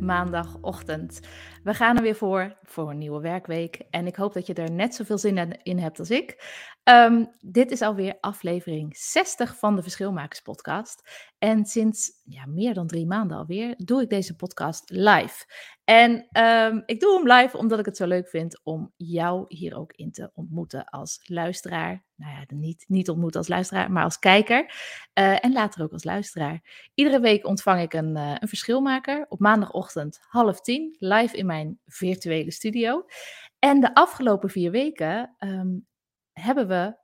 Maandagochtend. We gaan er weer voor, voor een nieuwe werkweek. En ik hoop dat je er net zoveel zin in hebt als ik. Um, dit is alweer aflevering 60 van de Verschilmakers podcast. En sinds ja, meer dan drie maanden alweer doe ik deze podcast live. En um, ik doe hem live omdat ik het zo leuk vind om jou hier ook in te ontmoeten als luisteraar. Nou ja, niet, niet ontmoeten als luisteraar, maar als kijker. Uh, en later ook als luisteraar. Iedere week ontvang ik een, uh, een verschilmaker op maandagochtend half tien live in mijn virtuele studio. En de afgelopen vier weken um, hebben we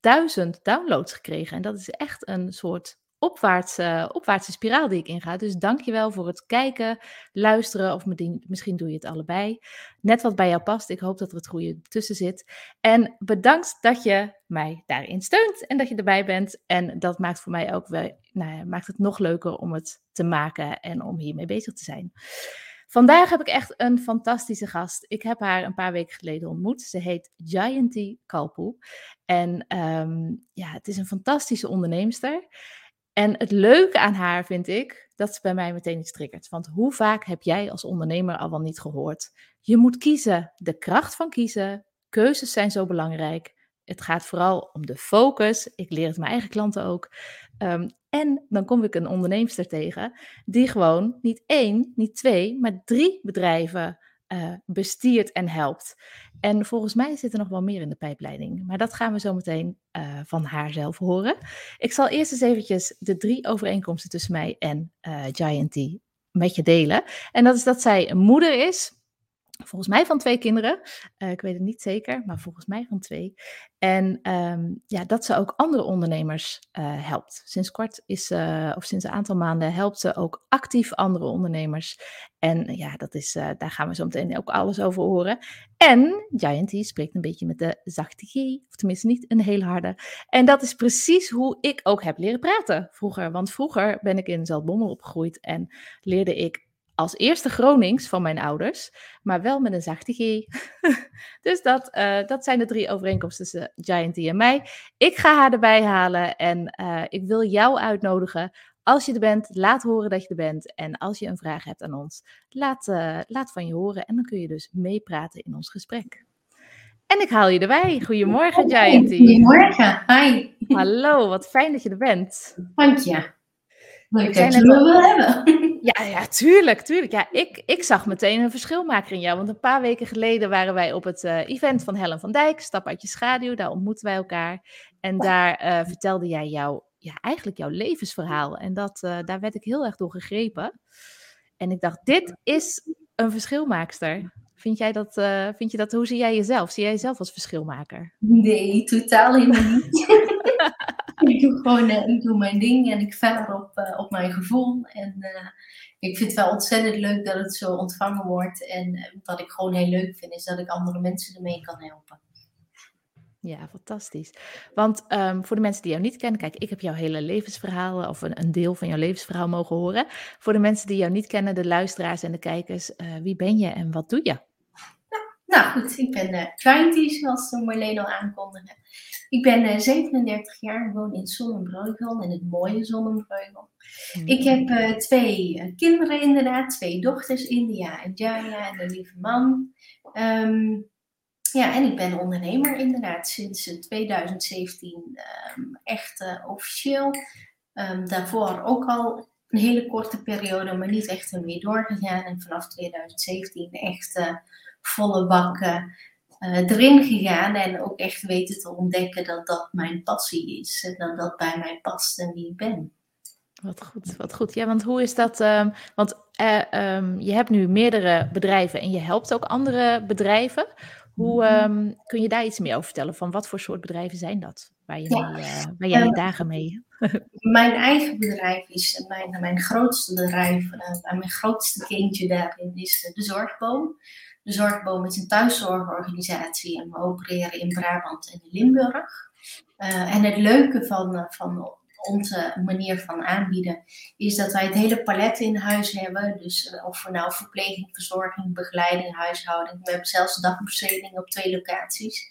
duizend downloads gekregen. En dat is echt een soort opwaartse, opwaartse spiraal die ik inga. Dus dankjewel voor het kijken, luisteren of misschien doe je het allebei. Net wat bij jou past. Ik hoop dat er het goede tussen zit. En bedankt dat je mij daarin steunt en dat je erbij bent. En dat maakt voor mij ook wel, nou ja, maakt het nog leuker om het te maken en om hiermee bezig te zijn. Vandaag heb ik echt een fantastische gast. Ik heb haar een paar weken geleden ontmoet. Ze heet Gianty Kalpoe. En um, ja, het is een fantastische onderneemster. En het leuke aan haar vind ik dat ze bij mij meteen iets triggert. Want hoe vaak heb jij als ondernemer al wel niet gehoord? Je moet kiezen. De kracht van kiezen. Keuzes zijn zo belangrijk. Het gaat vooral om de focus. Ik leer het mijn eigen klanten ook. Um, en dan kom ik een onderneemster tegen die gewoon niet één, niet twee, maar drie bedrijven uh, bestiert en helpt. En volgens mij zit er nog wel meer in de pijpleiding. Maar dat gaan we zo meteen uh, van haar zelf horen. Ik zal eerst eens eventjes de drie overeenkomsten tussen mij en uh, Giant met je delen. En dat is dat zij moeder is Volgens mij van twee kinderen. Uh, ik weet het niet zeker, maar volgens mij van twee. En um, ja, dat ze ook andere ondernemers uh, helpt. Sinds kort is uh, of sinds een aantal maanden helpt ze ook actief andere ondernemers. En ja, dat is, daar gaan we zo meteen ook alles over horen. En Giant spreekt een beetje met de zachte G, of tenminste niet een heel harde. En dat is precies hoe ik ook heb leren praten vroeger. Want vroeger ben ik in Zaltbommel opgegroeid en leerde ik als eerste Gronings van mijn ouders, maar wel met een zachte G. dus dat, uh, dat zijn de drie overeenkomsten tussen Gianty en mij. Ik ga haar erbij halen en uh, ik wil jou uitnodigen. Als je er bent, laat horen dat je er bent. En als je een vraag hebt aan ons, laat, uh, laat van je horen. En dan kun je dus meepraten in ons gesprek. En ik haal je erbij. Goedemorgen, Gianty. Goedemorgen, hi. Hallo, wat fijn dat je er bent. Dank je. Leuk dat je me wil hebben. Ja, ja, tuurlijk, tuurlijk. Ja, ik, ik zag meteen een verschilmaker in jou. Want een paar weken geleden waren wij op het uh, event van Helen van Dijk, Stap uit je schaduw. Daar ontmoetten wij elkaar. En daar uh, vertelde jij jou, ja, eigenlijk jouw levensverhaal. En dat, uh, daar werd ik heel erg door gegrepen. En ik dacht, dit is een verschilmaakster. Vind jij dat, vind je dat, hoe zie jij jezelf? Zie jij jezelf als verschilmaker? Nee, totaal helemaal niet. ik doe gewoon uh, ik doe mijn ding en ik vaar op, uh, op mijn gevoel. En uh, ik vind het wel ontzettend leuk dat het zo ontvangen wordt. En wat ik gewoon heel leuk vind, is dat ik andere mensen ermee kan helpen. Ja, fantastisch. Want um, voor de mensen die jou niet kennen, kijk, ik heb jouw hele levensverhaal of een, een, deel van jouw levensverhaal mogen horen. Voor de mensen die jou niet kennen, de luisteraars en de kijkers, wie ben je en wat doe je? Nou goed, ik ben uh, Gianty, zoals Marleen al aankondigde. Ik ben uh, 37 jaar, woon in Zonnebreugel, in het mooie Zonnebreugel. Mm. Ik heb uh, twee uh, kinderen inderdaad, twee dochters, India en Jaya en een lieve man. Um, ja, en ik ben ondernemer inderdaad sinds 2017 um, echt officieel. Um, daarvoor ook al een hele korte periode, maar niet echt ermee doorgegaan. En vanaf 2017 echt volle bak uh, erin gegaan. En ook echt weten te ontdekken dat dat mijn passie is. En dat dat bij mij past en wie ik ben. Wat goed, wat goed. Ja, want hoe is dat? Um, want uh, um, je hebt nu meerdere bedrijven en je helpt ook andere bedrijven. Hoe um, kun je daar iets meer over vertellen? Van wat voor soort bedrijven zijn dat? Waar, je ja. mee, uh, waar jij um, dagen mee? mijn eigen bedrijf is mijn, mijn grootste bedrijf. Uh, mijn grootste kindje daarin is de Zorgboom. De Zorgboom is een thuiszorgorganisatie en we opereren in Brabant en Limburg. Uh, en het leuke van, van onze manier van aanbieden is dat wij het hele palet in huis hebben. Dus uh, of we nou verpleging, verzorging, begeleiding, huishouding. We hebben zelfs dagbesteding op twee locaties.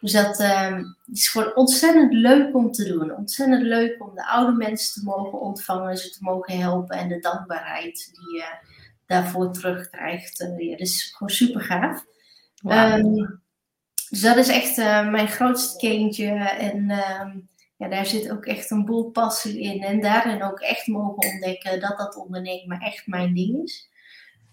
Dus dat uh, is gewoon ontzettend leuk om te doen. Ontzettend leuk om de oude mensen te mogen ontvangen, ze te mogen helpen en de dankbaarheid die je daarvoor terugkrijgt. Ja, dat is gewoon super gaaf. Um, dus dat is echt uh, mijn grootste kindje. En ehm, ja, daar zit ook echt een boel passie in. En daarin ook echt mogen ontdekken dat dat ondernemen echt mijn ding is.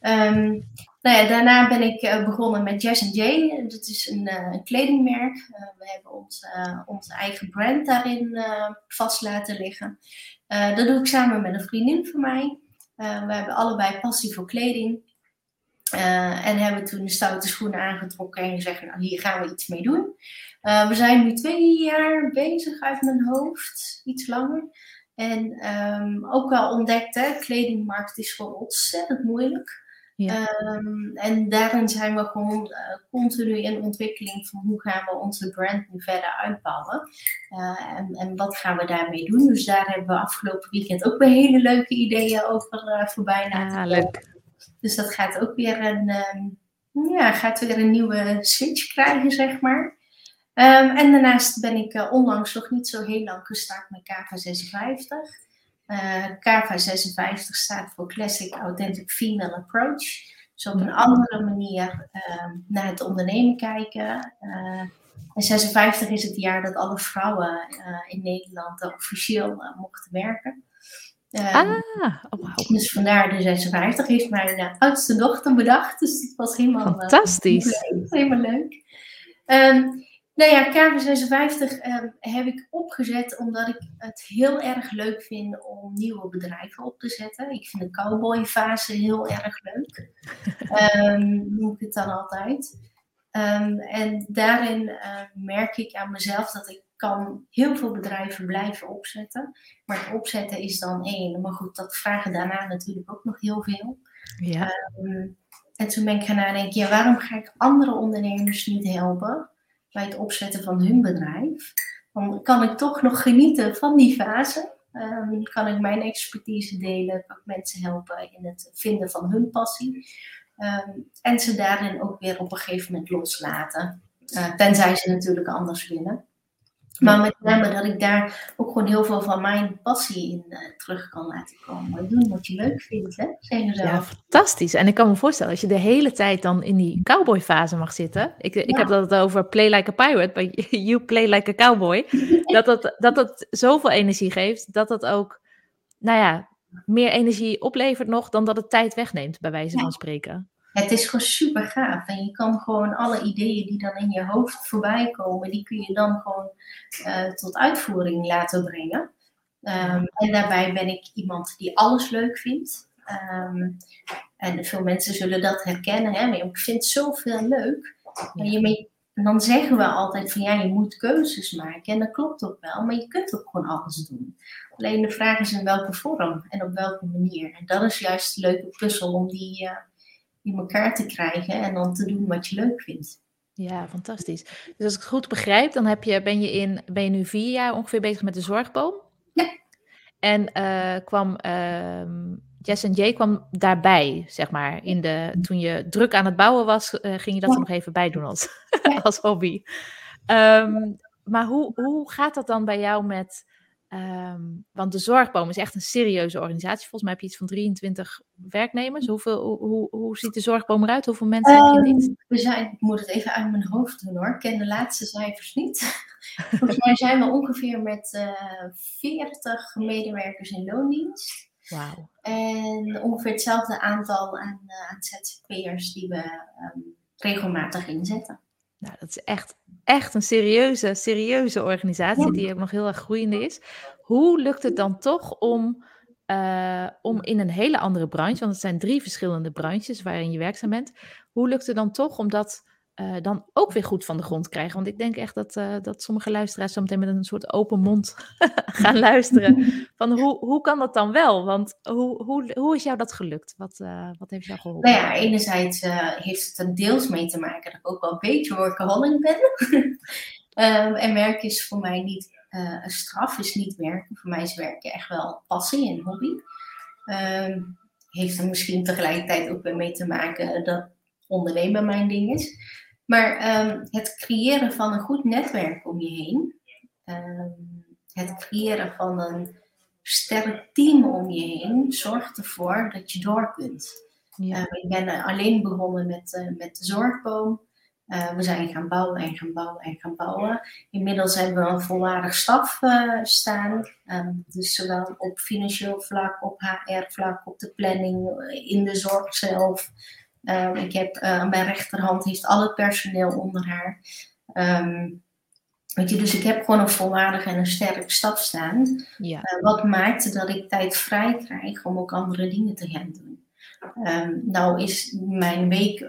Um, nou ja, daarna ben ik uh, begonnen met Jess J. Dat is een, uh, een kledingmerk. Uh, we hebben ons, onze eigen brand daarin vast laten liggen. dat doe ik samen met een vriendin van mij. We hebben allebei passie voor kleding. en hebben toen de stoute schoenen aangetrokken en gezegd, nou hier gaan we iets mee doen. we zijn nu twee jaar bezig uit mijn hoofd, iets langer. En um, ook wel ontdekt, kledingmarkt is gewoon ontzettend moeilijk. Ja. Um, en daarin zijn we gewoon uh, continu in ontwikkeling van hoe gaan we onze brand nu verder uitbouwen. Uh, en, en wat gaan we daarmee doen. Dus daar hebben we afgelopen weekend ook weer hele leuke ideeën over uh, voorbij laten ah, leuk. Dus dat gaat ook weer een, um, ja, gaat weer een nieuwe switch krijgen, zeg maar. Um, en daarnaast ben ik onlangs nog niet zo heel lang gestart met KV56. Uh, KV 56 staat voor Classic Authentic Female Approach. Dus op een andere manier uh, naar het ondernemen kijken. Uh, en 56 is het jaar dat alle vrouwen uh, in Nederland officieel mochten werken. ah, oh wow. Dus vandaar de 56 heeft mijn oudste dochter bedacht. Dus het was helemaal, Fantastisch. helemaal leuk. Um, nou ja, KV56 ehm, heb ik opgezet omdat ik het heel erg leuk vind om nieuwe bedrijven op te zetten. Ik vind de cowboyfase heel erg leuk. um, noem ik het dan altijd. Um, en daarin uh, merk ik aan mezelf dat ik kan heel veel bedrijven blijven opzetten. Maar het opzetten is dan één. Maar goed, dat vragen daarna natuurlijk ook nog heel veel. Ja. en toen ben ik gaan nadenken, ja, waarom ga ik andere ondernemers niet helpen? Bij het opzetten van hun bedrijf, dan kan ik toch nog genieten van die fase. Um, kan ik mijn expertise delen, kan ik mensen helpen in het vinden van hun passie. Um, en ze daarin ook weer op een gegeven moment loslaten. Uh, tenzij ze natuurlijk anders willen. Maar met name dat ik daar ook gewoon heel veel van mijn passie in uh, terug kan laten komen. Doen wat je leuk vindt, hè? Ja, fantastisch. En ik kan me voorstellen, als je de hele tijd dan in die cowboy-fase mag zitten. Ik, ja. ik heb dat over play like a pirate, but you play like a cowboy. dat, dat, dat dat zoveel energie geeft, dat dat ook, nou ja, meer energie oplevert nog dan dat het tijd wegneemt, bij wijze van spreken het is gewoon super gaaf. En je kan gewoon alle ideeën die dan in je hoofd voorbij komen, die kun je dan gewoon uh, tot uitvoering laten brengen. Um, en daarbij ben ik iemand die alles leuk vindt. Um, en veel mensen zullen dat herkennen. Hè? Maar ik vind zoveel leuk. En, je, en dan zeggen we altijd van ja, je moet keuzes maken. En dat klopt ook wel. Maar je kunt ook gewoon alles doen. Alleen de vraag is in welke vorm en op welke manier. En dat is juist de leuke puzzel om die... Uh, in elkaar te krijgen en dan te doen wat je leuk vindt. Ja, fantastisch. Dus als ik het goed begrijp, dan heb je, ben, je in, ben je nu vier jaar ongeveer bezig met de zorgboom. Ja. En uh, kwam uh, Jess en Jay kwam daarbij, zeg maar. In de, toen je druk aan het bouwen was, uh, ging je dat er nog even bij doen als, als hobby. Um, maar hoe, hoe gaat dat dan bij jou met Um, want de Zorgboom is echt een serieuze organisatie. Volgens mij heb je iets van 23 werknemers. Hoeveel, hoe, hoe, hoe ziet de Zorgboom eruit? Hoeveel mensen um, heb je in dienst? We zijn, ik moet het even uit mijn hoofd doen hoor. Ik ken de laatste cijfers niet. Volgens mij zijn we ongeveer met uh, eh, 40 medewerkers in loondienst. Wauw. En ongeveer hetzelfde aantal aan, uh, aan ZZP'ers die we um, regelmatig inzetten. Nou, dat is echt, echt een serieuze, serieuze organisatie die ook nog heel erg groeiende is. Hoe lukt het dan toch om, uh, om in een hele andere branche, want het zijn drie verschillende branches waarin je werkzaam bent, hoe lukt het dan toch om dat uh, dan ook weer goed van de grond krijgen? Want ik denk echt dat, uh, dat sommige luisteraars zo meteen met een soort open mond gaan luisteren. Van hoe, hoe kan dat dan wel? Want hoe, hoe, hoe is jou dat gelukt? Wat, uh, wat heeft jou geholpen? Nou ja, enerzijds heeft het er deels mee te maken dat ik ook wel een beetje workaholic ben. um, en werk is voor mij niet een straf, is niet werken. Voor mij is werken echt wel passie en hobby. Um, heeft er misschien tegelijkertijd ook mee te maken dat ondernemen mijn ding is. Maar um, het creëren van een goed netwerk om je heen, um, het creëren van een sterk team om je heen, zorgt ervoor dat je door kunt. Ja. Uh, ik ben alleen begonnen met, uh, met de zorgboom. Uh, we zijn gaan bouwen en gaan bouwen en gaan bouwen. Inmiddels hebben we een volwaardig staf staan. Dus zowel op financieel vlak, op HR-vlak, op de planning, in de zorg zelf. Um, ik heb, uh, mijn rechterhand heeft al het personeel onder haar. Um, weet je, dus ik heb gewoon een volwaardige en een sterke stap staan. Ja. Uh, wat maakt dat ik tijd vrij krijg om ook andere dingen te gaan doen. Um, nou is mijn week,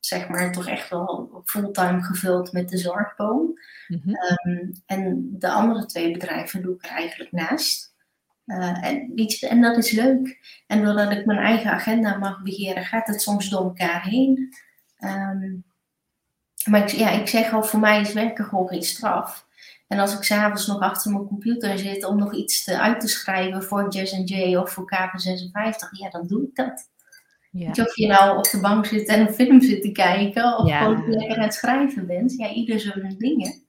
zeg maar, toch echt wel fulltime gevuld met de zorgboom. Mm -hmm. en de andere twee bedrijven doe ik er eigenlijk naast. Uh, en, en dat is leuk. En doordat ik mijn eigen agenda mag beheren, gaat het soms door elkaar heen. Um, maar ik, ja, ik zeg al, voor mij is werken gewoon geen straf. En als ik s'avonds nog achter mijn computer zit om nog iets te, uit te schrijven voor Jazz J of voor KP56, ja, dan doe ik dat. Ja. Of je nou op de bank zit en een film zit te kijken, of gewoon lekker aan het schrijven bent. Ja, ieder zo'n dingen.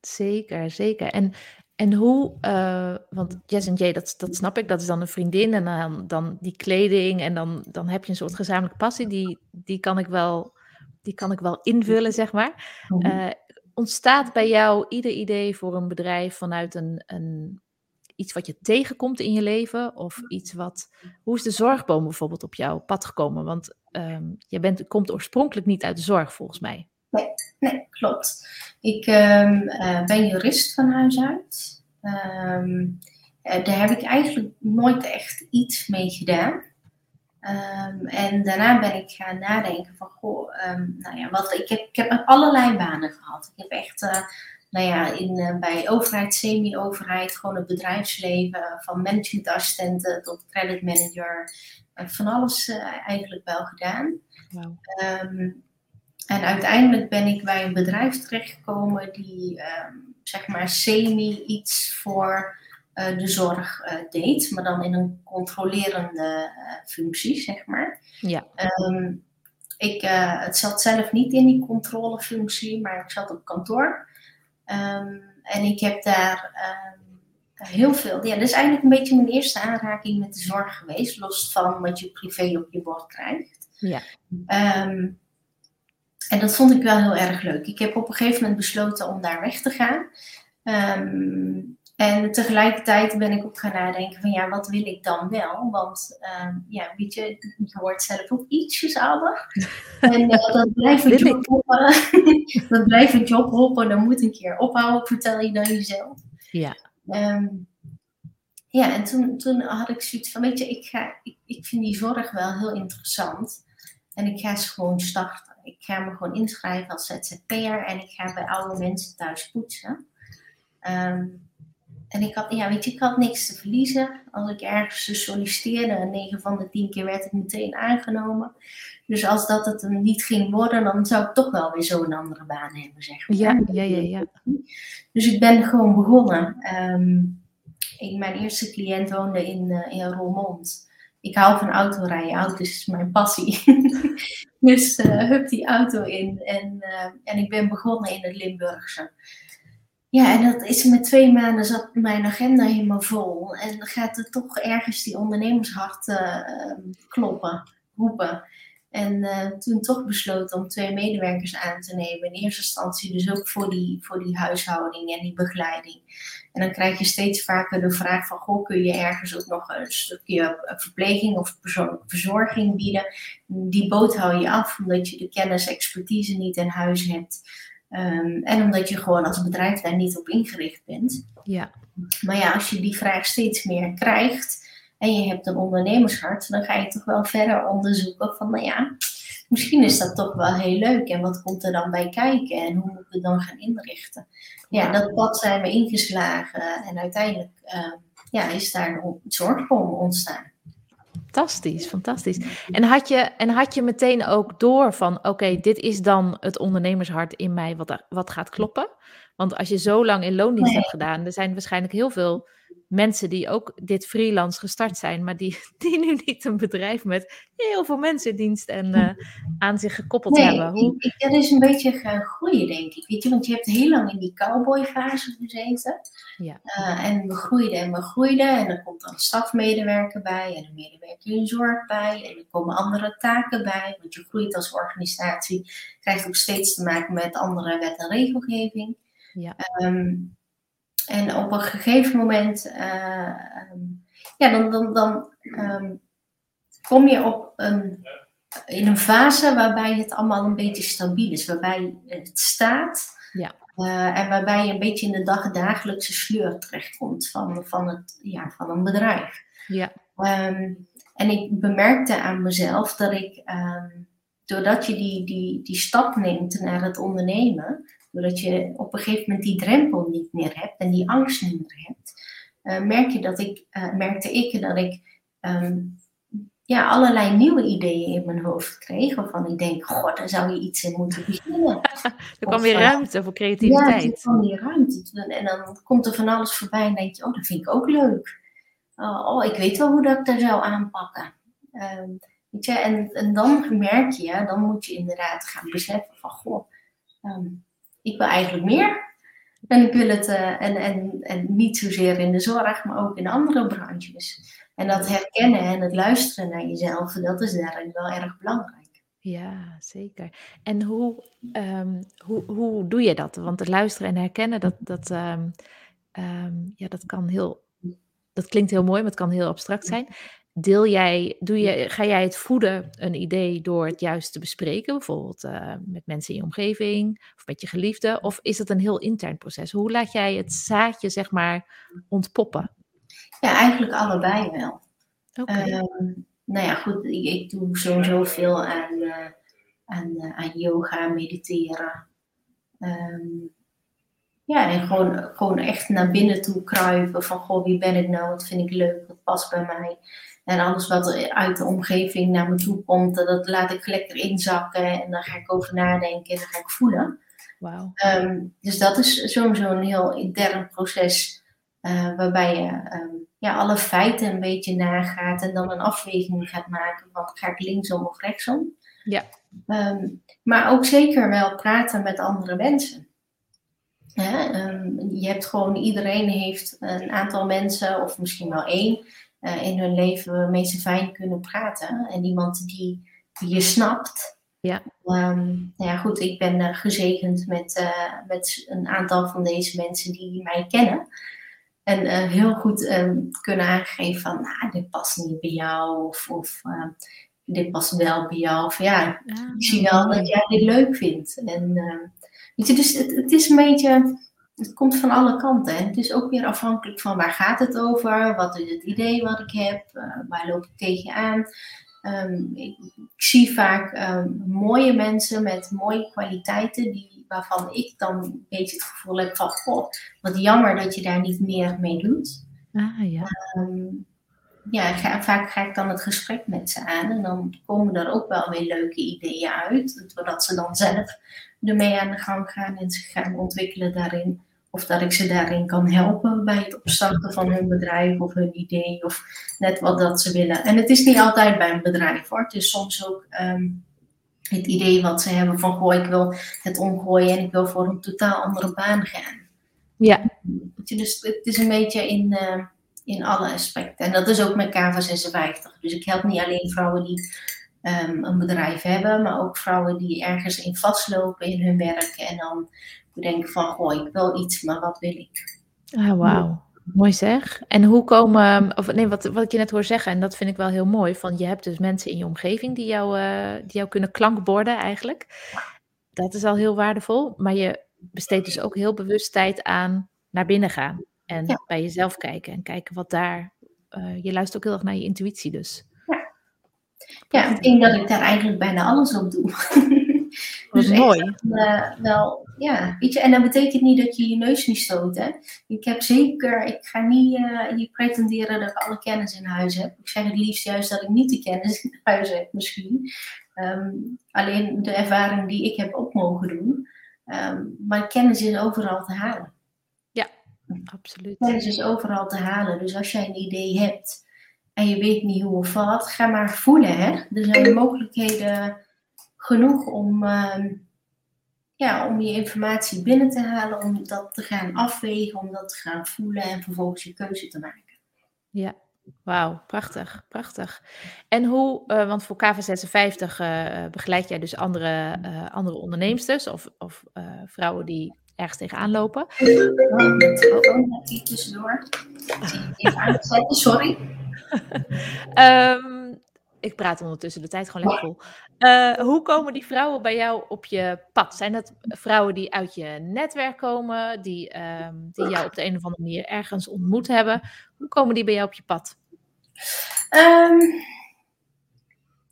Zeker, zeker. En en hoe, uh, want Jess en Jay, dat, dat snap ik, dat is dan een vriendin en dan, dan die kleding en dan, dan heb je een soort gezamenlijke passie, die, die, kan, ik wel, die kan ik wel invullen, zeg maar. Uh, ontstaat bij jou ieder idee voor een bedrijf vanuit een, een, iets wat je tegenkomt in je leven? Of iets wat, hoe is de zorgboom bijvoorbeeld op jouw pad gekomen? Want um, je bent, komt oorspronkelijk niet uit de zorg, volgens mij. Nee, nee klopt. Ik um, uh, ben jurist van huis uit. Um, uh, daar heb ik eigenlijk nooit echt iets mee gedaan. Um, en daarna ben ik gaan nadenken van, goh, nou ja, wat, ik, heb, ik heb allerlei banen gehad. Ik heb echt, uh, nou ja, in, bij overheid, semi-overheid, gewoon het bedrijfsleven, van managementassistenten tot creditmanager, van alles eigenlijk wel gedaan. Wow. En uiteindelijk ben ik bij een bedrijf terechtgekomen die um, zeg maar semi iets voor uh, de zorg uh, deed, maar dan in een controlerende uh, functie, zeg maar. Ja. Um, ik het zat zelf niet in die controlefunctie, maar ik zat op kantoor. Um, en ik heb daar heel veel. Ja, dat is eigenlijk een beetje mijn eerste aanraking met de zorg geweest, los van wat je privé op je bord krijgt. Ja. En dat vond ik wel heel erg leuk. Ik heb op een gegeven moment besloten om daar weg te gaan. Um, en tegelijkertijd ben ik ook gaan nadenken van ja, wat wil ik dan wel? Want um, ja, weet je, je wordt zelf ook ietsjes ouder. En uh, dat blijft een job hoppen. dat blijft een job hoppen, dan moet een keer ophouden, vertel je dan jezelf. Ja. Um, ja, en toen, toen had ik zoiets van, weet je, ik, ga, ik, ik vind die zorg wel heel interessant. En ik ga eens gewoon starten ik ga me gewoon inschrijven als ZZP'er en ik ga bij oude mensen thuis poetsen. Um, en ik had, ja, weet je, ik had niks te verliezen. Als ik ergens solliciteerde, 9 van de 10 keer werd ik meteen aangenomen. Dus als dat het hem niet ging worden, dan zou ik toch wel weer zo'n andere baan hebben, zeg maar. Ja, ja, ja, ja. Dus ik ben gewoon begonnen. Um, ik, mijn eerste cliënt woonde in, uh, in Roermond ik hou van autorijden. Auto's is mijn passie. dus uh, hup die auto in. En, uh, en ik ben begonnen in het Limburgse. Ja, en dat is met twee maanden zat mijn agenda helemaal vol. En dan gaat er toch ergens die ondernemershart uh, kloppen, roepen. En uh, toen toch besloten om twee medewerkers aan te nemen. In eerste instantie dus ook voor die, voor die huishouding en die begeleiding. En dan krijg je steeds vaker de vraag van, goh, kun je ergens ook nog een stukje verpleging of verzorging bieden? Die boot hou je af omdat je de kennis, expertise niet in huis hebt. Um, en omdat je gewoon als bedrijf daar niet op ingericht bent. Ja. Maar ja, als je die vraag steeds meer krijgt en je hebt een ondernemershart, dan ga je toch wel verder onderzoeken van, nou ja, misschien is dat toch wel heel leuk. En wat komt er dan bij kijken? En hoe moeten we dan gaan inrichten? Ja, dat pad zijn we ingeslagen. En uiteindelijk uh, ja, is daar een zorgboom ontstaan. Fantastisch, fantastisch. En had je, en had je meteen ook door van, oké, dit is dan het ondernemershart in mij wat, wat gaat kloppen? Want als je zo lang in loondienst hebt gedaan, er zijn waarschijnlijk heel veel mensen die ook dit freelance gestart zijn, maar die, die nu niet een bedrijf met heel veel mensen in dienst en uh, aan zich gekoppeld nee, hebben. Hoe... Ik, dat is een beetje gaan groeien, denk ik. Weet je, want je hebt heel lang in die cowboy-fase gezeten. Ja. Uh, en we groeiden en we groeiden. En er komt dan een stafmedewerker bij en een medewerker in zorg bij. En er komen andere taken bij. Want je groeit als organisatie, krijgt ook steeds te maken met andere wet en regelgeving. Ja. Um, en op een gegeven moment, uh, ja, dan, dan, dan um, kom je op een, in een fase waarbij het allemaal een beetje stabiel is, waarbij het staat. Ja. Uh, en waarbij je een beetje in de dagdagelijkse sleur terechtkomt van, van, het, ja, van een bedrijf. Ja. Um, en ik bemerkte aan mezelf dat ik, um, doordat je die, die, die stap neemt naar het ondernemen, doordat je op een gegeven moment die drempel niet meer hebt en die angst niet meer hebt, uh, merk je dat ik, uh, merkte ik dat ik um, ja, allerlei nieuwe ideeën in mijn hoofd kreeg. Waarvan ik denk, god, daar zou je iets in moeten beginnen. er kwam weer ruimte voor creativiteit. Ja, er kwam weer ruimte. En dan komt er van alles voorbij en denk je, oh, dat vind ik ook leuk. Uh, oh, ik weet wel hoe dat ik daar zou aanpakken. Um, weet je, en, en dan merk je, dan moet je inderdaad gaan beseffen van, goh, um, ik wil eigenlijk meer. En ik wil het, uh, en, en, en niet zozeer in de zorg, maar ook in andere branches. En dat herkennen en het luisteren naar jezelf, dat is daarin wel erg belangrijk. Ja, zeker. En hoe, um, hoe, hoe doe je dat? Want het luisteren en herkennen, dat, dat, um, um, ja, dat kan heel, dat klinkt heel mooi, maar het kan heel abstract zijn. Deel jij, doe je, ga jij het voeden, een idee, door het juist te bespreken, bijvoorbeeld uh, met mensen in je omgeving of met je geliefde? Of is het een heel intern proces? Hoe laat jij het zaadje, zeg maar, ontpoppen? Ja, eigenlijk allebei wel. Okay. Um, nou ja, goed, ik, ik, doe sowieso veel aan, uh, aan, uh, aan yoga, mediteren. Um, ja, en gewoon, gewoon echt naar binnen toe kruipen van, goh, wie ben ik nou? Wat vind ik leuk? Wat past bij mij? En alles wat uit de omgeving naar me toe komt, dat laat ik lekker inzakken. En dan ga ik over nadenken en dan ga ik voelen. Wow. Um, dus dat is sowieso een heel intern proces. Uh, waarbij je um, ja, alle feiten een beetje nagaat en dan een afweging gaat maken van ga ik linksom of rechtsom. Ja. Um, maar ook zeker wel praten met andere mensen. je hebt gewoon, iedereen heeft een aantal mensen, of misschien wel één, uh, in hun leven waarmee ze fijn kunnen praten. En iemand die, die je snapt. Ja. Um, nou ja, goed, ik ben uh, gezegend met, uh, met een aantal van deze mensen die mij kennen. En heel goed um, kunnen aangeven van, nou, dit past niet bij jou. Of, of dit past wel bij jou. Of ja, ik zie wel dat jij dit leuk vindt. En, weet je, dus het, het is een beetje het komt van alle kanten. En het is ook weer afhankelijk van waar gaat het over, wat is het idee wat ik heb, uh, waar loop ik tegenaan. Um, ik, ik, zie vaak um, mooie mensen met mooie kwaliteiten, die, waarvan ik dan een beetje het gevoel heb van, goh, wat jammer dat je daar niet meer mee doet. Ah, ja. Um, ja, ga, vaak ga ik dan het gesprek met ze aan en dan komen er ook wel weer leuke ideeën uit, doordat ze dan zelf ermee aan de gang gaan en zich gaan ontwikkelen daarin. Of dat ik ze daarin kan helpen bij het opstarten van hun bedrijf of hun idee of net wat dat ze willen. En het is niet altijd bij een bedrijf hoor. Het is soms ook um, het idee wat ze hebben van goh, ik wil het omgooien en ik wil voor een totaal andere baan gaan. Ja. Dus het is een beetje in, uh, in alle aspecten. En dat is ook met KV56. Dus ik help niet alleen vrouwen die um, een bedrijf hebben, maar ook vrouwen die ergens in vastlopen in hun werk en dan denken van, goh, ik wil iets, maar wat wil ik? Ah, wauw. Mooi zeg. En hoe komen, of nee, wat, wat ik je net hoor zeggen, en dat vind ik wel heel mooi, van je hebt dus mensen in je omgeving die jou, uh, die jou kunnen klankborden eigenlijk. Dat is al heel waardevol, maar je besteedt dus ook heel bewust tijd aan naar binnen gaan en bij jezelf kijken en kijken wat daar, uh, je luistert ook heel erg naar je intuïtie dus. Ja, ik denk dat ik daar eigenlijk bijna alles op doe. Dus mooi. uh, wel, ja, weet je, en dat betekent niet dat je je neus niet stoot. Hè? Ik heb zeker, ik ga niet uh, pretenderen dat ik alle kennis in huis heb. Ik zeg het liefst juist dat ik niet de kennis in huis heb, misschien. Um, alleen de ervaring die ik heb op mogen doen. Um, maar kennis is overal te halen. Ja, absoluut. Kennis is overal te halen. Dus als jij een idee hebt en je weet niet hoe of wat, ga maar voelen. Hè? Er zijn mogelijkheden genoeg om, uh, ja, om je informatie binnen te halen, om dat te gaan afwegen, om dat te gaan voelen en vervolgens je keuze te maken. Ja, wauw, prachtig, prachtig. En hoe, uh, want voor KV56 uh, begeleid jij dus andere, uh, andere onderneemsters of, of vrouwen die ergens tegenaan lopen. Oh, met telefoon hier tussendoor. Even aanzetten, sorry. um, ik praat ondertussen de tijd gewoon lekker vol. Uh, hoe komen die vrouwen bij jou op je pad? Zijn dat vrouwen die uit je netwerk komen, die, um, die jou op de een of andere manier ergens ontmoet hebben? Hoe komen die bij jou op je pad? Um,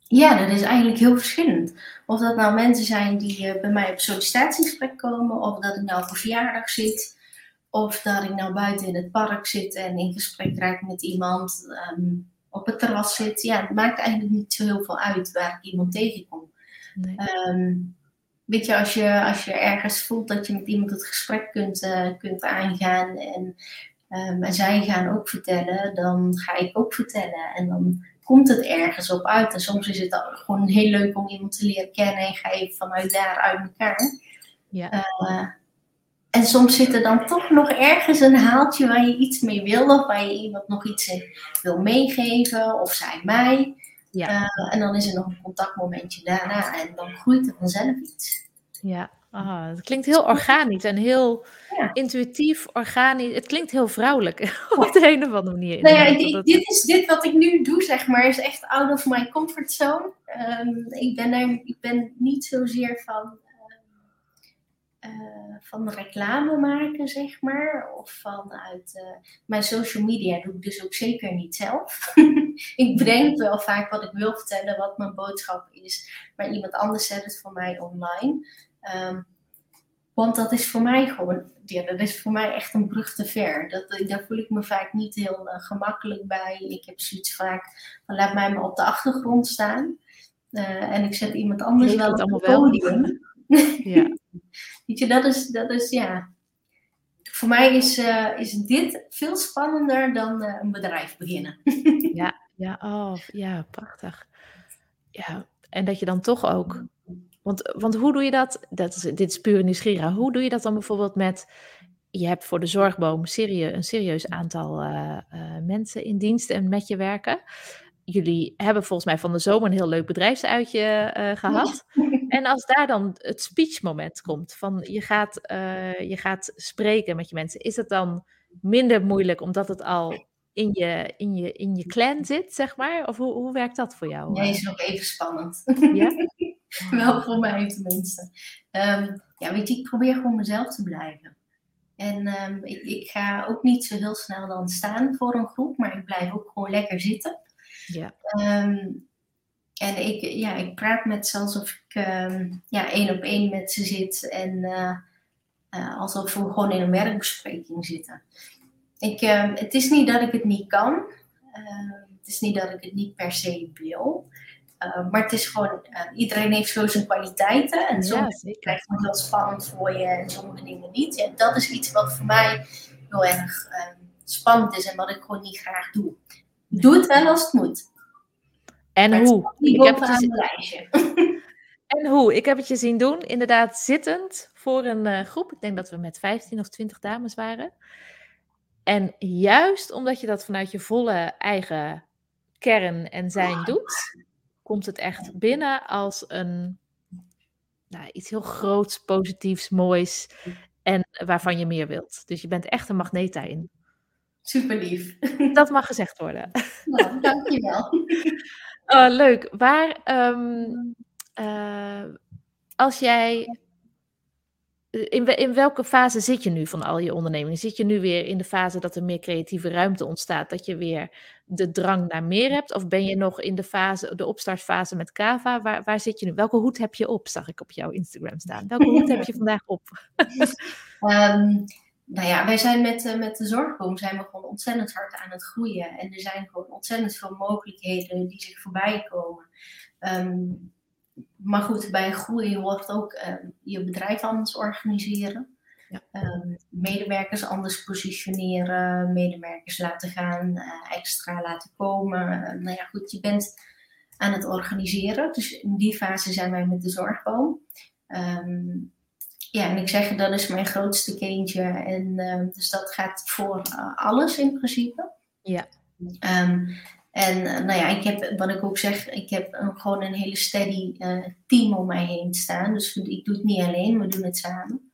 ja, dat is eigenlijk heel verschillend. Of dat nou mensen zijn die uh, bij mij op sollicitatiegesprek komen, of dat ik nou op verjaardag zit, of dat ik nou buiten in het park zit en in gesprek raak met iemand. Um, op het terras zit, ja, het maakt eigenlijk niet zo heel veel uit waar ik iemand tegenkom. Nee. Um, weet je als, je, als je ergens voelt dat je met iemand het gesprek kunt, uh, kunt aangaan en, um, en zij gaan ook vertellen, dan ga ik ook vertellen. En dan komt het ergens op uit. En soms is het gewoon heel leuk om iemand te leren kennen en ga je vanuit daar uit elkaar. Ja. Uh, en soms zit er dan toch nog ergens een haaltje waar je iets mee wil, of waar je iemand nog iets in wil meegeven, of zij mij. Ja. Uh, en dan is er nog een contactmomentje daarna en dan groeit er vanzelf iets. Ja, ah, het klinkt heel organisch en heel ja. intuïtief, organisch. Het klinkt heel vrouwelijk op de een of andere manier. Nou ja, dit, dit, is dit wat ik nu doe, zeg maar, is echt out of my comfort zone. Um, ik, ben er, ik ben niet zozeer van uh, van reclame maken, zeg maar. Of vanuit uh, mijn social media doe ik dus ook zeker niet zelf. ik bedenk wel vaak wat ik wil vertellen, wat mijn boodschap is. Maar iemand anders zet het voor mij online. Um, want dat is voor mij gewoon, ja, dat is voor mij echt een brug te ver. Dat, daar voel ik me vaak niet heel uh, gemakkelijk bij. Ik heb zoiets vaak van laat mij maar op de achtergrond staan. En ik zet iemand anders wel op het podium. Ja. Weet je, dat is, dat is ja. Voor mij is, uh, is dit veel spannender dan uh, een bedrijf beginnen. ja, ja, oh, ja, prachtig. Ja, en dat je dan toch ook. Want, want hoe doe je dat? dat is, dit is puur nieuwsgierig. Hoe doe je dat dan bijvoorbeeld met. Je hebt voor de zorgboom serieus, een serieus aantal uh, mensen in dienst en met je werken jullie hebben volgens mij van de zomer een heel leuk bedrijfsuitje uh, gehad. En als daar dan het speechmoment komt, van je gaat, uh, je gaat spreken met je mensen, is het dan minder moeilijk omdat het al in je, in je, in je clan zit, zeg maar? Of hoe, hoe werkt dat voor jou? Nee, is nog even spannend. Ja? Wel voor mij tenminste. Um, ja, weet je, ik probeer gewoon mezelf te blijven. En um, ik, ik ga ook niet zo heel snel dan staan voor een groep, maar ik blijf ook gewoon lekker zitten. Ja. Um, en ik, ja, ik praat met ze alsof ik um, ja, één op één met ze zit. En uh, uh, alsof we gewoon in een werkbespreking zitten. Ik, uh, het is niet dat ik het niet kan. het is niet dat ik het niet per se wil. maar het is gewoon, iedereen heeft zo zijn kwaliteiten. En soms ja, krijg je heel spannend voor je en sommige dingen niet. Ja, dat is iets wat voor mij heel erg spannend is en wat ik gewoon niet graag doe. Doe het wel als het moet. En hoe? Ik heb het lijstje. en hoe? Ik heb het je zien doen, inderdaad zittend voor een uh, groep. Ik denk dat we met 15 of 20 dames waren. En juist omdat je dat vanuit je volle eigen kern en zijn doet, komt het echt binnen als een nou, iets heel groots, positiefs, moois en waarvan je meer wilt. Dus je bent echt een magneet daarin. Super lief. Dat mag gezegd worden. Nou, dankjewel. Oh, leuk. Waar, um, uh, als jij in, in welke fase zit je nu van al je ondernemingen? Zit je nu weer in de fase dat er meer creatieve ruimte ontstaat, dat je weer de drang naar meer hebt? Of ben je nog in de fase, de opstartfase met Kava? Waar, waar zit je nu? Welke hoed heb je op? Zag ik op jouw Instagram staan. Welke hoed heb je vandaag op? um, nou ja, wij zijn met, uh, met de zorgboom zijn we gewoon ontzettend hard aan het groeien. En er zijn gewoon ontzettend veel mogelijkheden die zich voorbij komen. Um, maar goed, bij groei hoort ook ehm, je bedrijf anders organiseren. Ja. Um, medewerkers anders positioneren, medewerkers laten gaan, uh, extra laten komen. Nou ja, goed, je bent aan het organiseren. Dus in die fase zijn wij met de zorgboom. Um, ja, en ik zeg, dat is mijn grootste kindje. En dus dat gaat voor uh, alles in principe. Ja. En eh, nou ja, ik heb, wat ik ook zeg, ik heb gewoon een hele steady uh, team om mij heen staan. Dus ik doe het niet alleen, we doen het samen.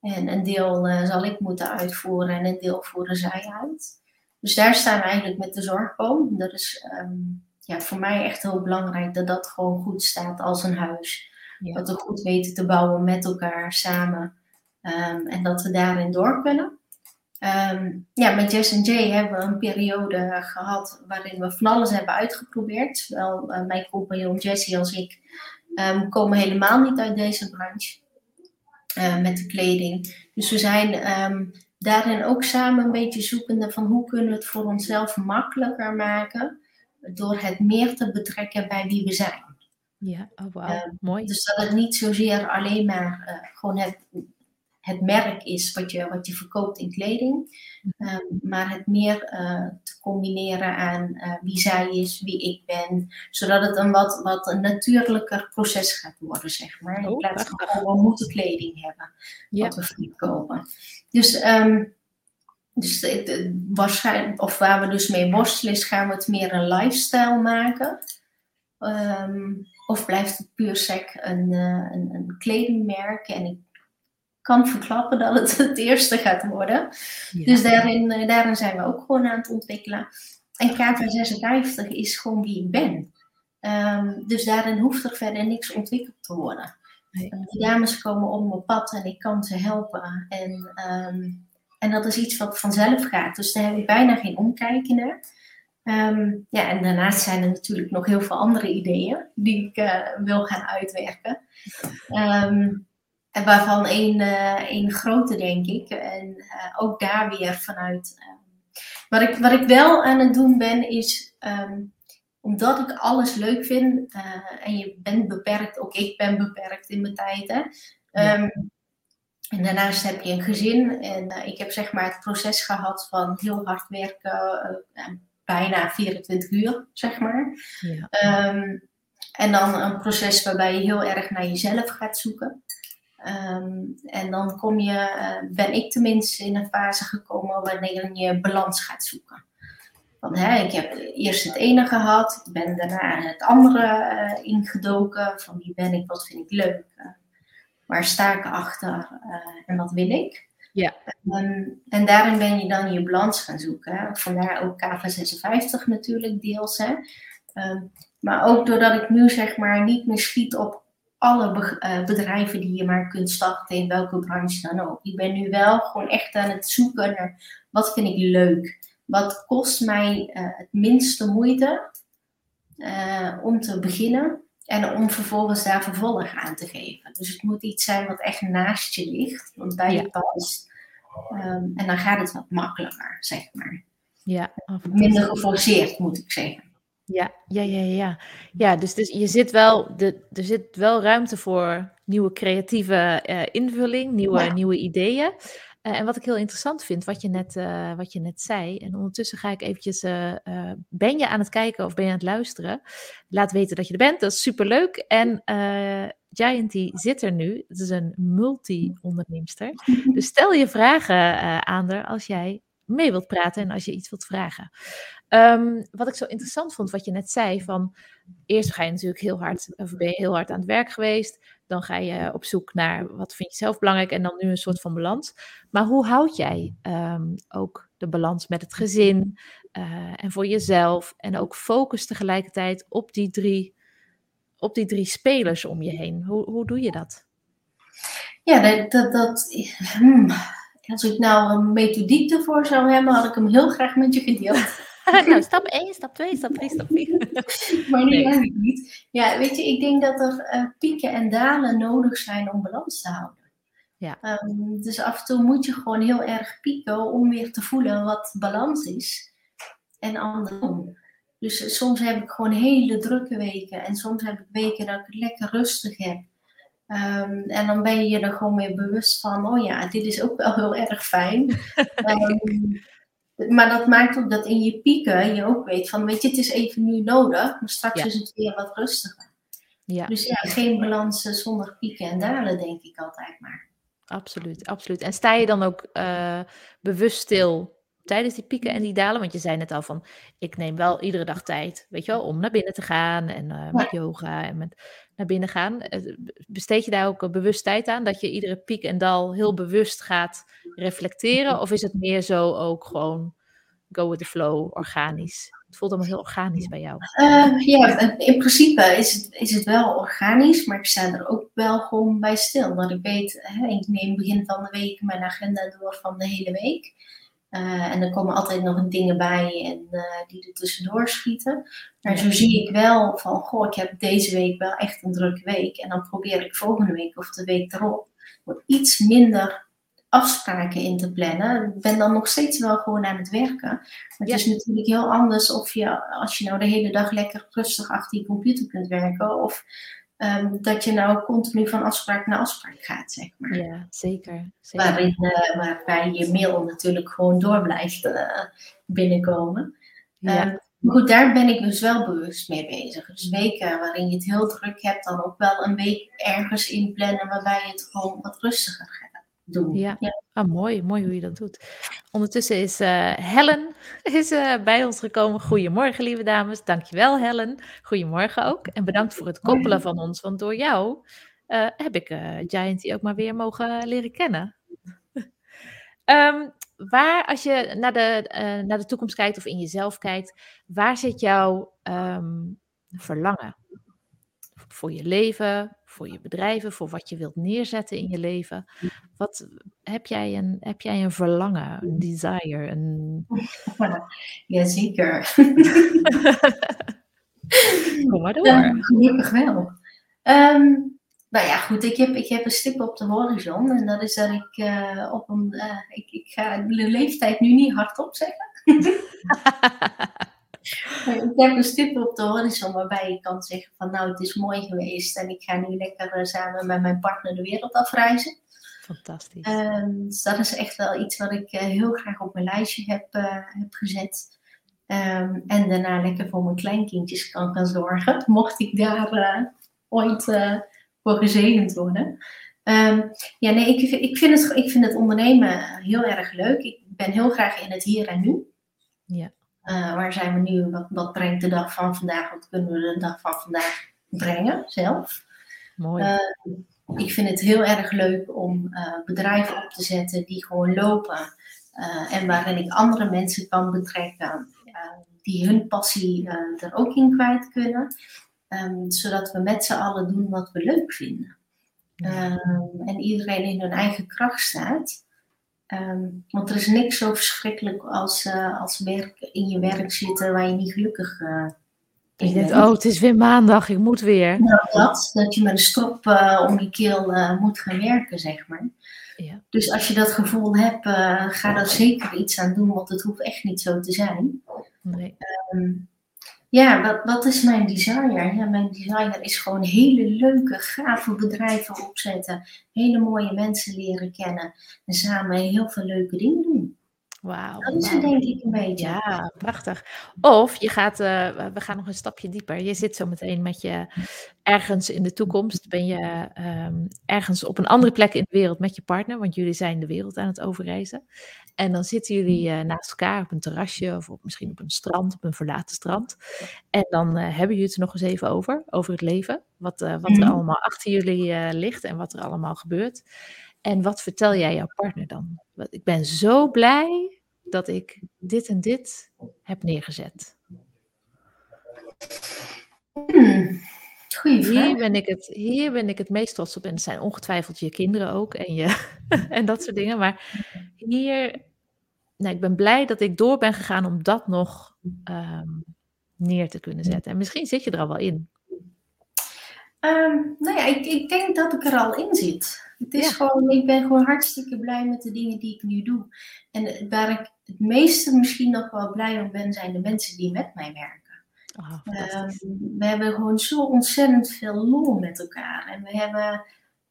En een deel zal ik moeten uitvoeren en een deel voeren zij uit. Dus daar staan we eigenlijk met de zorgboom. Dat is um, ja, voor mij echt heel belangrijk dat dat gewoon goed staat als een huis. Dat we goed weten te bouwen met elkaar samen. Um, en dat we daarin door kunnen. Um, ja, met Jess en Jay hebben we een periode gehad waarin we van alles hebben uitgeprobeerd. Zowel uh, mijn compagnon Jessie als ik um, komen helemaal niet uit deze branche uh, met de kleding. Dus we zijn daarin ook samen een beetje zoekende van hoe kunnen we het voor onszelf makkelijker maken door het meer te betrekken bij wie we zijn. Ja, oh wow, mooi. Dus dat het niet zozeer alleen maar uh, gewoon het het merk is wat je, wat je verkoopt in kleding. Um, maar het meer uh, te combineren aan uh, wie zij is, wie ik ben. Zodat het een wat, wat een natuurlijker proces gaat worden, zeg maar. In oh, plaats van gewoon, we moeten kleding hebben, ja. wat we verkopen. Dus... Um, dus het, waarschijnlijk, of waar we dus mee worstelen, is gaan we het meer een lifestyle maken. Um, of blijft het puur sec een, uh, een, een kledingmerk? En ik kan verklappen dat het het eerste gaat worden. Dus daarin, eh, daarin zijn we ook gewoon aan het ontwikkelen. En KV56 is gewoon wie ik ben. Um, dus daarin hoeft er verder niks ontwikkeld te worden. Nee. Die dames komen op mijn pad en ik kan ze helpen. En, um, en dat is iets wat vanzelf gaat. Dus daar heb ik bijna geen omkijken naar. Um, ja, en daarnaast zijn er natuurlijk nog heel veel andere ideeën die ik uh, wil gaan uitwerken. Um, en waarvan één, uh, één grote, denk ik. En uh, ook daar weer vanuit. Um, wat, ik, wat ik wel aan het doen ben, is omdat ik alles leuk vind. Uh, en je bent beperkt, ook ik ben beperkt in mijn tijd. Hè? Um, en daarnaast heb je een gezin. En ik heb zeg maar het proces gehad van heel hard werken. Bijna 24 uur, zeg maar. Ja. en dan een proces waarbij je heel erg naar jezelf gaat zoeken. Um, en dan kom je, uh, ben ik tenminste in een fase gekomen wanneer je balans gaat zoeken. Van, hè, ik heb eerst het ene gehad, ik ben daarna het andere uh, ingedoken. Van wie ben ik, wat vind ik leuk, uh, waar sta ik achter en wat wil ik. Ja. Um, en daarin ben je dan je balans gaan zoeken. Hè. Vandaar ook KV56 natuurlijk deels. Hè. Um, maar ook doordat ik nu zeg maar niet meer schiet op alle eh, bedrijven die je maar kunt starten, in welke branche dan ook. Ik ben nu wel gewoon echt aan het zoeken naar wat vind ik leuk. Wat kost mij uh, het minste moeite uh, om te beginnen en om vervolgens daar vervolg aan te geven. Dus het moet iets zijn wat echt naast je ligt, wat bij je past. Um, en dan gaat het wat makkelijker, zeg maar. Ja, Minder geforceerd, moet ik zeggen. Ja, ja, ja, ja. Ja, dus, dus je zit wel, de, er zit wel ruimte voor nieuwe creatieve uh, invulling, nieuwe, nieuwe ideeën. Uh, en wat ik heel interessant vind, wat je, net, uh, wat je net zei, en ondertussen ga ik eventjes, ben je aan het kijken of ben je aan het luisteren? Laat weten dat je er bent, dat is superleuk. En Gianty zit er nu, het is een multi-onderneemster. Dus stel je vragen aan haar als jij mee wilt praten en als je iets wilt vragen. Um, wat ik zo interessant vond, wat je net zei, van eerst ga je natuurlijk heel hard, of ben je heel hard aan het werk geweest, dan ga je op zoek naar wat vind je zelf belangrijk en dan nu een soort van balans. Maar hoe houd jij um, ook de balans met het gezin uh, en voor jezelf en ook focus tegelijkertijd op die drie, op die drie spelers om je heen? Hoe, hoe doe je dat? Ja, dat, dat, hmm, als ik nou een methodiek ervoor zou hebben, had ik hem heel graag met je gedeeld. nou, stap 1, stap 2, stap 3, stap 4. maar nu nee. niet. Ja, weet je, ik denk dat er uh, pieken en dalen nodig zijn om balans te houden. Ja. Um, dus af en toe moet je gewoon heel erg pieken om weer te voelen wat balans is. En andersom. Dus soms heb ik gewoon hele drukke weken. En soms heb ik weken dat ik het lekker rustig heb. Um, en dan ben je je er gewoon weer bewust van, oh ja, dit is ook wel heel erg fijn. um, maar dat maakt ook dat in je pieken je ook weet van, weet je, het is even nu nodig, maar straks is het weer wat rustiger. Ja. Dus ja, geen balans zonder pieken en dalen, denk ik altijd maar. Absoluut, absoluut. En sta je dan ook uh, bewust stil tijdens die pieken en die dalen? Want je zei net al van, ik neem wel iedere dag tijd, weet je wel, om naar binnen te gaan en uh, met yoga en met naar binnen gaan. Eh, besteed je daar ook bewust tijd aan, dat je iedere piek en dal heel bewust gaat reflecteren? Of is het meer zo ook gewoon go with the flow, organisch? Het voelt allemaal heel organisch bij jou. Uh, ja, in principe is het, is het wel organisch, maar ik sta er ook wel gewoon bij stil. Dat ik weet, hè, ik neem begin van de week mijn agenda door van de hele week. Uh, en er komen altijd nog dingen bij en, uh, die er tussendoor schieten. Maar zo zie ik wel van, goh, ik heb deze week wel echt een drukke week. En dan probeer ik volgende week of de week erop wat iets minder afspraken in te plannen. Ik ben dan nog steeds wel gewoon aan het werken. Maar het is natuurlijk heel anders of je, als je nou de hele dag lekker rustig achter je computer kunt werken. Of um, dat je nou continu van afspraak naar afspraak gaat, zeg maar. Ja, zeker. zeker. Waarin, uh, waarbij je mail natuurlijk gewoon door blijft uh, binnenkomen. Ja. Um, maar goed, daar ben ik dus wel bewust mee bezig. Dus weken waarin je het heel druk hebt, dan ook wel een week ergens inplannen waarbij je het gewoon wat rustiger gaat doen. Ja, ja. Ah, mooi, mooi hoe je dat doet. Ondertussen is uh, Helen is, uh, bij ons gekomen. Goedemorgen, lieve dames. Dankjewel, Helen. Goedemorgen ook. En bedankt voor het koppelen van ons, want door jou uh, heb ik Gianty ook maar weer mogen leren kennen. um, waar, als je naar de, naar de toekomst kijkt of in jezelf kijkt, waar zit jouw um, verlangen? Voor je leven, voor je bedrijven, voor wat je wilt neerzetten in je leven. Wat heb jij een, heb jij een verlangen, een desire? Een... Jazeker. Kom maar door. Gelukkig wel. Um, nou ja, goed, ik heb, ik heb een stip op de horizon en dat is dat ik uh, op een. Uh, ik, ik ga de leeftijd nu niet hardop zeggen. ik heb een stip op de horizon waarbij ik kan zeggen van nou het is mooi geweest en ik ga nu lekker eh, samen met mijn partner de wereld afreizen. Fantastisch. Um, dus dat is echt wel iets wat ik uh, heel graag op mijn lijstje heb, uh, heb gezet. Um, en daarna lekker voor mijn kleinkindjes kan gaan zorgen, mocht ik daar uh, ooit voor gezegend worden. Um, ja, nee, ik, ik, vind het, ik vind het ondernemen heel erg leuk. Ik ben heel graag in het hier en nu. Ja. Uh, waar zijn we nu? Wat, wat, brengt de dag van vandaag? Wat kunnen we de dag van vandaag brengen zelf? Mooi. Uh, ik vind het heel erg leuk om uh, bedrijven op te zetten die gewoon lopen. en waarin ik andere mensen kan betrekken die hun passie er ook in kwijt kunnen. Um, zodat we met z'n allen doen wat we leuk vinden. Um, en iedereen in hun eigen kracht staat. Um, want er is niks zo verschrikkelijk als, uh, als werk, in je werk zitten waar je niet gelukkig uh, in bent. oh, het is weer maandag, ik moet weer. Nou, dat, dat je met een strop uh, om je keel moet gaan werken, zeg maar. Ja. Dus als je dat gevoel hebt, ga daar zeker iets aan doen, want het hoeft echt niet zo te zijn. Nee. Um, ja, wat, wat is mijn desire? Ja, mijn desire is gewoon hele leuke, gave bedrijven opzetten. Hele mooie mensen leren kennen. En samen heel veel leuke dingen doen. Wauw. Dat is wow. denk ik een beetje. Ja, prachtig. Of je gaat, uh, we gaan nog een stapje dieper. Je zit zo meteen met je ergens in de toekomst. Ben je um, ergens op een andere plek in de wereld met je partner. Want jullie zijn de wereld aan het overreizen. En dan zitten jullie uh, naast elkaar op een terrasje. Of op, misschien op een strand, op een verlaten strand. En dan uh, hebben jullie het er nog eens even over. Over het leven. Wat, wat er Mhm. allemaal achter jullie ligt. En wat er allemaal gebeurt. En wat vertel jij jouw partner dan? Ik ben zo blij dat ik dit en dit heb neergezet. Hmm. Goeie vraag. Hier ben ik het, hier ben ik het meest trots op. En het zijn ongetwijfeld je kinderen ook en, je, en dat soort dingen. Maar hier, nou, ik ben blij dat ik door ben gegaan om dat nog ehm, neer te kunnen zetten. En misschien zit je er al wel in. Ehm, nou ja, ik, ik, denk dat ik er al in zit. Het is gewoon, ik ben gewoon hartstikke blij met de dingen die ik nu doe. En waar ik het meeste misschien nog wel blij om ben, zijn de mensen die met mij werken. Oh, we hebben gewoon zo ontzettend veel lol met elkaar. En we hebben,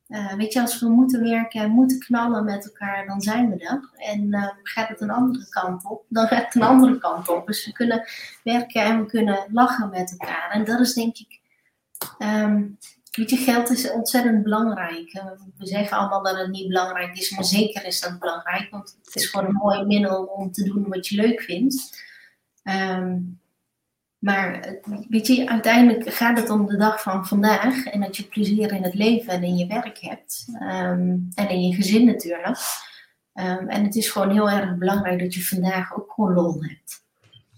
uh, weet je, als we moeten werken en moeten knallen met elkaar, dan zijn we er. En uh, gaat het een andere kant op, dan gaat het een andere kant op. Dus we kunnen werken en we kunnen lachen met elkaar. En dat is denk ik Um, weet je, geld is ontzettend belangrijk. We zeggen allemaal dat het niet belangrijk is, maar zeker is dat belangrijk. Want het is gewoon een mooi middel om te doen wat je leuk vindt. Um, maar weet je, uiteindelijk gaat het om de dag van vandaag. En dat je plezier in het leven en in je werk hebt. Um, en in je gezin natuurlijk. en het is gewoon heel erg belangrijk dat je vandaag ook gewoon lol hebt.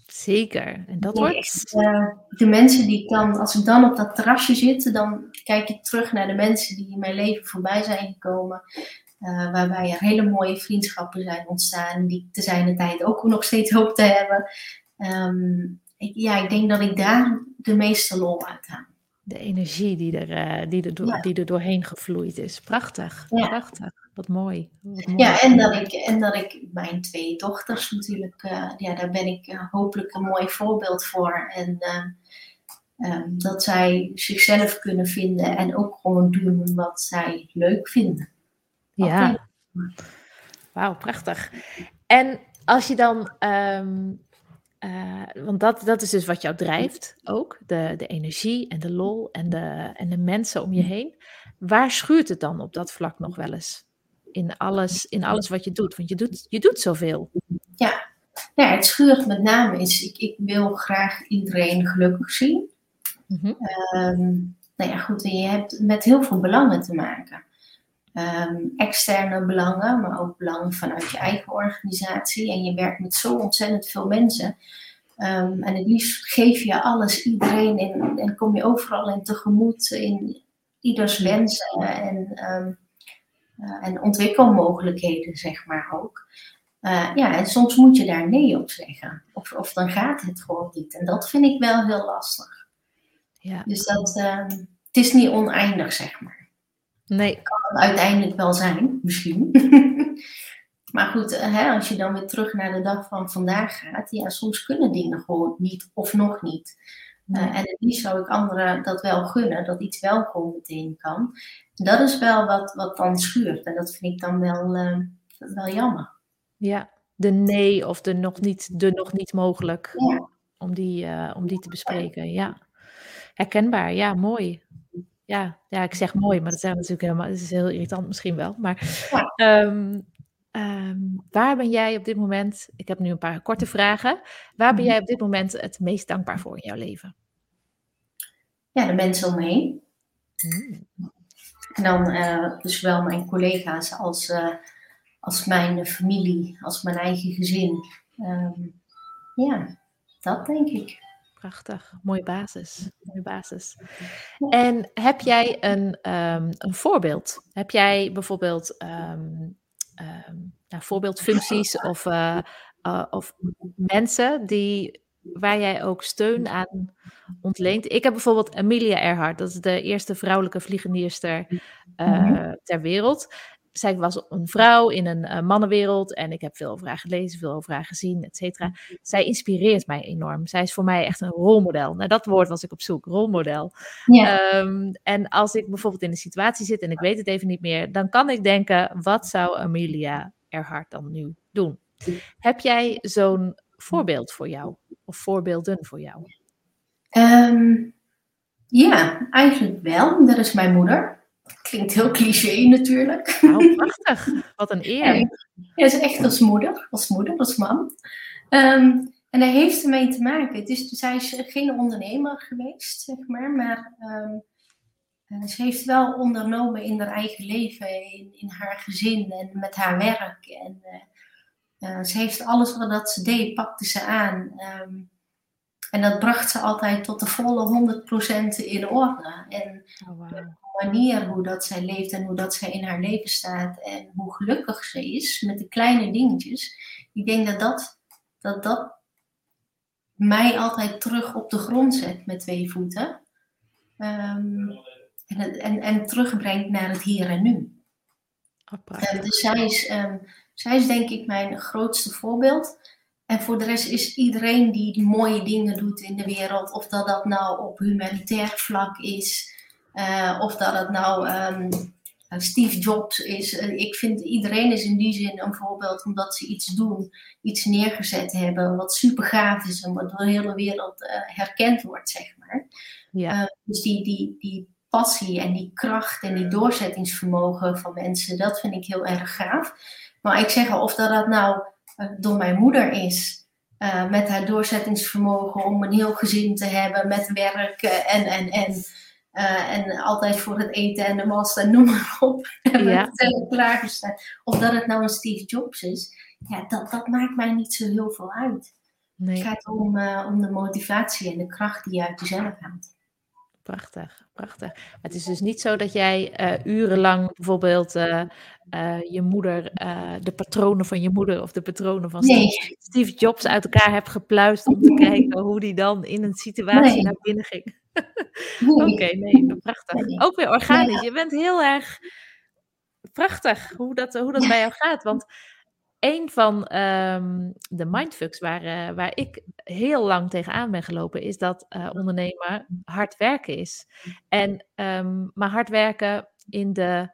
Zeker. En dat wordt. Uh, de mensen die ik dan, als ik dan op dat terrasje zit, dan kijk ik terug naar de mensen die in mijn leven voorbij zijn gekomen. Uh, waarbij er hele mooie vriendschappen zijn ontstaan, die ik te zijn tijd ook nog steeds hoop te hebben. Um, ik, ja, ik denk dat ik daar de meeste lol uit haal. De energie die er, uh, die, er door, die er doorheen gevloeid is. Prachtig. Prachtig. Wat mooi. Ja, en dat, ik, en dat ik mijn twee dochters natuurlijk, uh, ja, daar ben ik uh, hopelijk een mooi voorbeeld voor. En uh, dat zij zichzelf kunnen vinden en ook gewoon doen wat zij leuk vinden. Ja. Wauw, prachtig. En als je dan, um, want dat, dat is dus wat jou drijft ook, de, de energie en de lol en de, en de mensen om je heen. Waar schuurt het dan op dat vlak nog wel eens? in alles, in alles wat je doet. Want je doet, je doet zoveel. Ja. ja, het schuurt met name is, ik, ik wil graag iedereen gelukkig zien. Mm nou ja, goed, je hebt met heel veel belangen te maken. Ehm, externe belangen, maar ook belangen vanuit je eigen organisatie. En je werkt met zo ontzettend veel mensen. Um, en het liefst geef je alles, iedereen in, en kom je overal in tegemoet in ieders wensen. En um, uh, en ontwikkelmogelijkheden, zeg maar ook. Uh, ja, en soms moet je daar nee op zeggen. Of, of dan gaat het gewoon niet. En dat vind ik wel heel lastig. Ja. Dus dat, uh, het is niet oneindig, zeg maar. Nee. Kan het uiteindelijk wel zijn, misschien. maar goed, hè, als je dan weer terug naar de dag van vandaag gaat, ja, soms kunnen dingen gewoon niet of nog niet. Uh, en het liefst zou ik anderen dat wel gunnen, dat iets wel gewoon meteen kan. Dat is wel wat, wat dan schuurt. En dat vind ik dan wel, uh, wel jammer. Ja, de nee of de nog niet, de nog niet mogelijk. Om, die, uh, om die te bespreken. Ja, herkenbaar. Ja, mooi. Ja, ja, ik zeg mooi, maar dat, zijn natuurlijk helemaal, dat is heel irritant misschien wel. Maar um, um, waar ben jij op dit moment, ik heb nu een paar korte vragen. Waar ben mhm. jij op dit moment het meest dankbaar voor in jouw leven? Ja, de mensen om me heen. Mm. En dan uh, zowel mijn collega's als, uh, als mijn familie, als mijn eigen gezin. Um, ja, dat denk ik. Prachtig, mooie basis. Mooie basis. En heb jij een, um, een voorbeeld? Heb jij bijvoorbeeld um, nou, voorbeeldfuncties of, uh, of mensen die waar jij ook steun aan ontleent. Ik heb bijvoorbeeld Amelia Earhart, dat is de eerste vrouwelijke vliegenierster uh, ter wereld. Zij was een vrouw in een uh, mannenwereld en ik heb veel over haar gelezen, veel over haar gezien, et cetera. Zij inspireert mij enorm. Zij is voor mij echt een rolmodel. Nou, dat woord was ik op zoek, rolmodel. Ja. Um, en als ik bijvoorbeeld in een situatie zit en ik weet het even niet meer, dan kan ik denken, wat zou Amelia Earhart dan nu doen? Heb jij zo'n voorbeeld voor jou? Of voorbeelden voor jou? Um, ja, eigenlijk wel. Dat is mijn moeder. Klinkt heel cliché natuurlijk. Oh, prachtig. Wat een eer. Ja, is echt als moeder, als moeder, als mam. Um, en daar heeft ermee te maken. Het is, zij is geen ondernemer geweest, zeg maar. Maar um, ze heeft wel ondernomen in haar eigen leven, in, in haar gezin en met haar werk. En uh, uh, ze heeft alles wat dat ze deed, pakte ze aan. Um, en dat bracht ze altijd tot de volle 100% in orde. En oh, manier hoe dat zij leeft en hoe dat zij in haar leven staat en hoe gelukkig ze is met de kleine dingetjes. Ik denk dat dat, dat, dat mij altijd terug op de grond zet met twee voeten. Ehm, en, en, en terugbrengt naar het hier en nu. Oh, dus zij is, um, zij is denk ik mijn grootste voorbeeld. En voor de rest is iedereen die mooie dingen doet in de wereld, of dat dat nou op humanitair vlak is, uh, of dat het nou um, Steve Jobs is. Uh, ik vind iedereen is in die zin een voorbeeld omdat ze iets doen, iets neergezet hebben, wat super gaaf is en wat door de hele wereld uh, herkend wordt, zeg maar. Ja. dus die, die, die passie en die kracht en die doorzettingsvermogen van mensen, dat vind ik heel erg gaaf. Maar ik zeg of dat dat nou eh, door mijn moeder is. Met haar doorzettingsvermogen om een heel gezin te hebben met werk en, en, en. Uh, en altijd voor het eten en de mast en noem maar op. En ja. klaargestaan. Of dat het nou een Steve Jobs is. Ja, dat, dat maakt mij niet zo heel veel uit. Nee. Het gaat om, om de motivatie en de kracht die je uit jezelf haalt. Prachtig, prachtig. Het is dus niet zo dat jij uh, urenlang bijvoorbeeld uh, uh, je moeder, de patronen van je moeder of de patronen van nee. Steve, Jobs uit elkaar hebt gepluist om te kijken hoe die dan in een situatie nee. naar binnen ging. Oké, okay, nee, prachtig. Ook weer organisch. Je bent heel erg prachtig hoe dat, hoe dat bij jou gaat. Want een van um, de mindfucks waar, uh, waar ik heel lang tegenaan ben gelopen, is dat uh, ondernemer hard werken is. En, um, maar hard werken in de,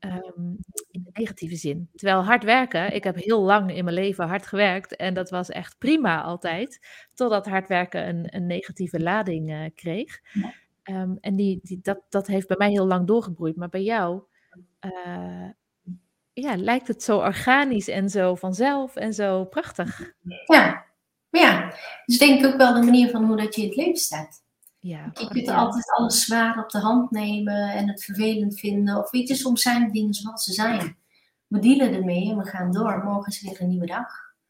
um, in de negatieve zin. Terwijl hard werken, ik heb heel lang in mijn leven hard gewerkt en dat was echt prima altijd, totdat hard werken een, een negatieve lading uh, kreeg. en die, die, dat, dat heeft bij mij heel lang doorgebroeid, maar bij jou ja, lijkt het zo organisch en zo vanzelf en zo prachtig. Ja, ja. Dus denk ik ook wel de manier van hoe dat je in het leven staat. Ja, je kunt altijd alles zwaar op de hand nemen en het vervelend vinden. Of weet je, soms zijn dingen zoals ze zijn. We dealen ermee en we gaan door. Morgen is weer een nieuwe dag.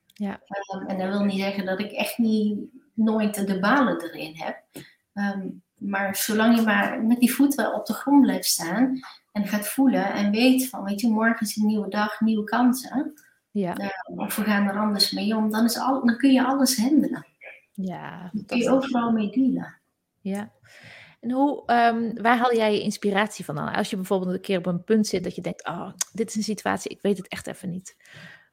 Ja. Um, en dat wil niet zeggen dat ik echt niet nooit de balen erin heb. Um, maar zolang je maar met die voeten op de grond blijft staan en gaat voelen en weet van, weet je, morgen is een nieuwe dag, nieuwe kansen. Ja. Uh, of we gaan er anders mee om, dan, is al, dan kun je alles handelen. Ja. Dan kun je overal mee dealen. Ja. En hoe, um, waar haal jij je inspiratie van Als je bijvoorbeeld een keer op een punt zit dat je denkt, oh, dit is een situatie, ik weet het echt even niet.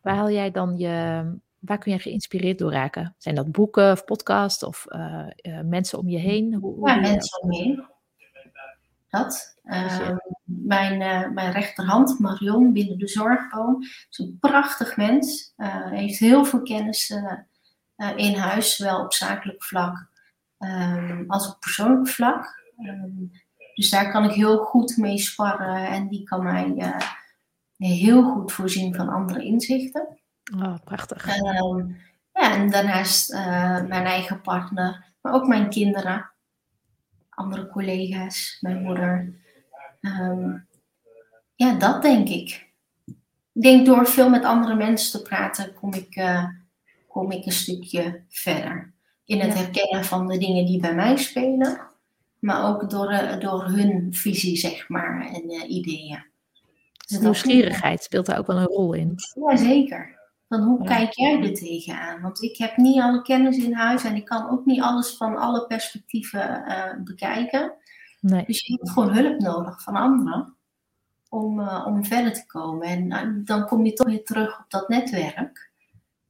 Waar haal jij dan je, waar kun je geïnspireerd door raken? Zijn dat boeken of podcasts of uh, uh, mensen om je heen? Hoe, hoe ja, mensen om me heen. Dat. Uh, mijn, uh, mijn rechterhand, Marion, binnen de zorgboom, is een prachtig mens. heeft heel veel kennis in huis, zowel op zakelijk vlak um, als op persoonlijk vlak. Um, dus daar kan ik heel goed mee sparren en die kan mij heel goed voorzien van andere inzichten. Oh, prachtig. Um, ja, en daarnaast uh, mijn eigen partner, maar ook mijn kinderen, andere collega's, mijn moeder. Ja, dat denk ik. Ik denk door veel met andere mensen te praten, kom ik, uh, kom ik een stukje verder. In het herkennen van de dingen die bij mij spelen, maar ook door, uh, door hun visie, zeg maar, en ideeën. Dus nieuwsgierigheid speelt daar ook wel een rol in. Ja, zeker. Dan hoe kijk jij er tegenaan? Want ik heb niet alle kennis in huis en ik kan ook niet alles van alle perspectieven uh, bekijken. Nee. Dus je hebt gewoon hulp nodig van anderen om, uh, om verder te komen. En uh, dan kom je toch weer terug op dat netwerk.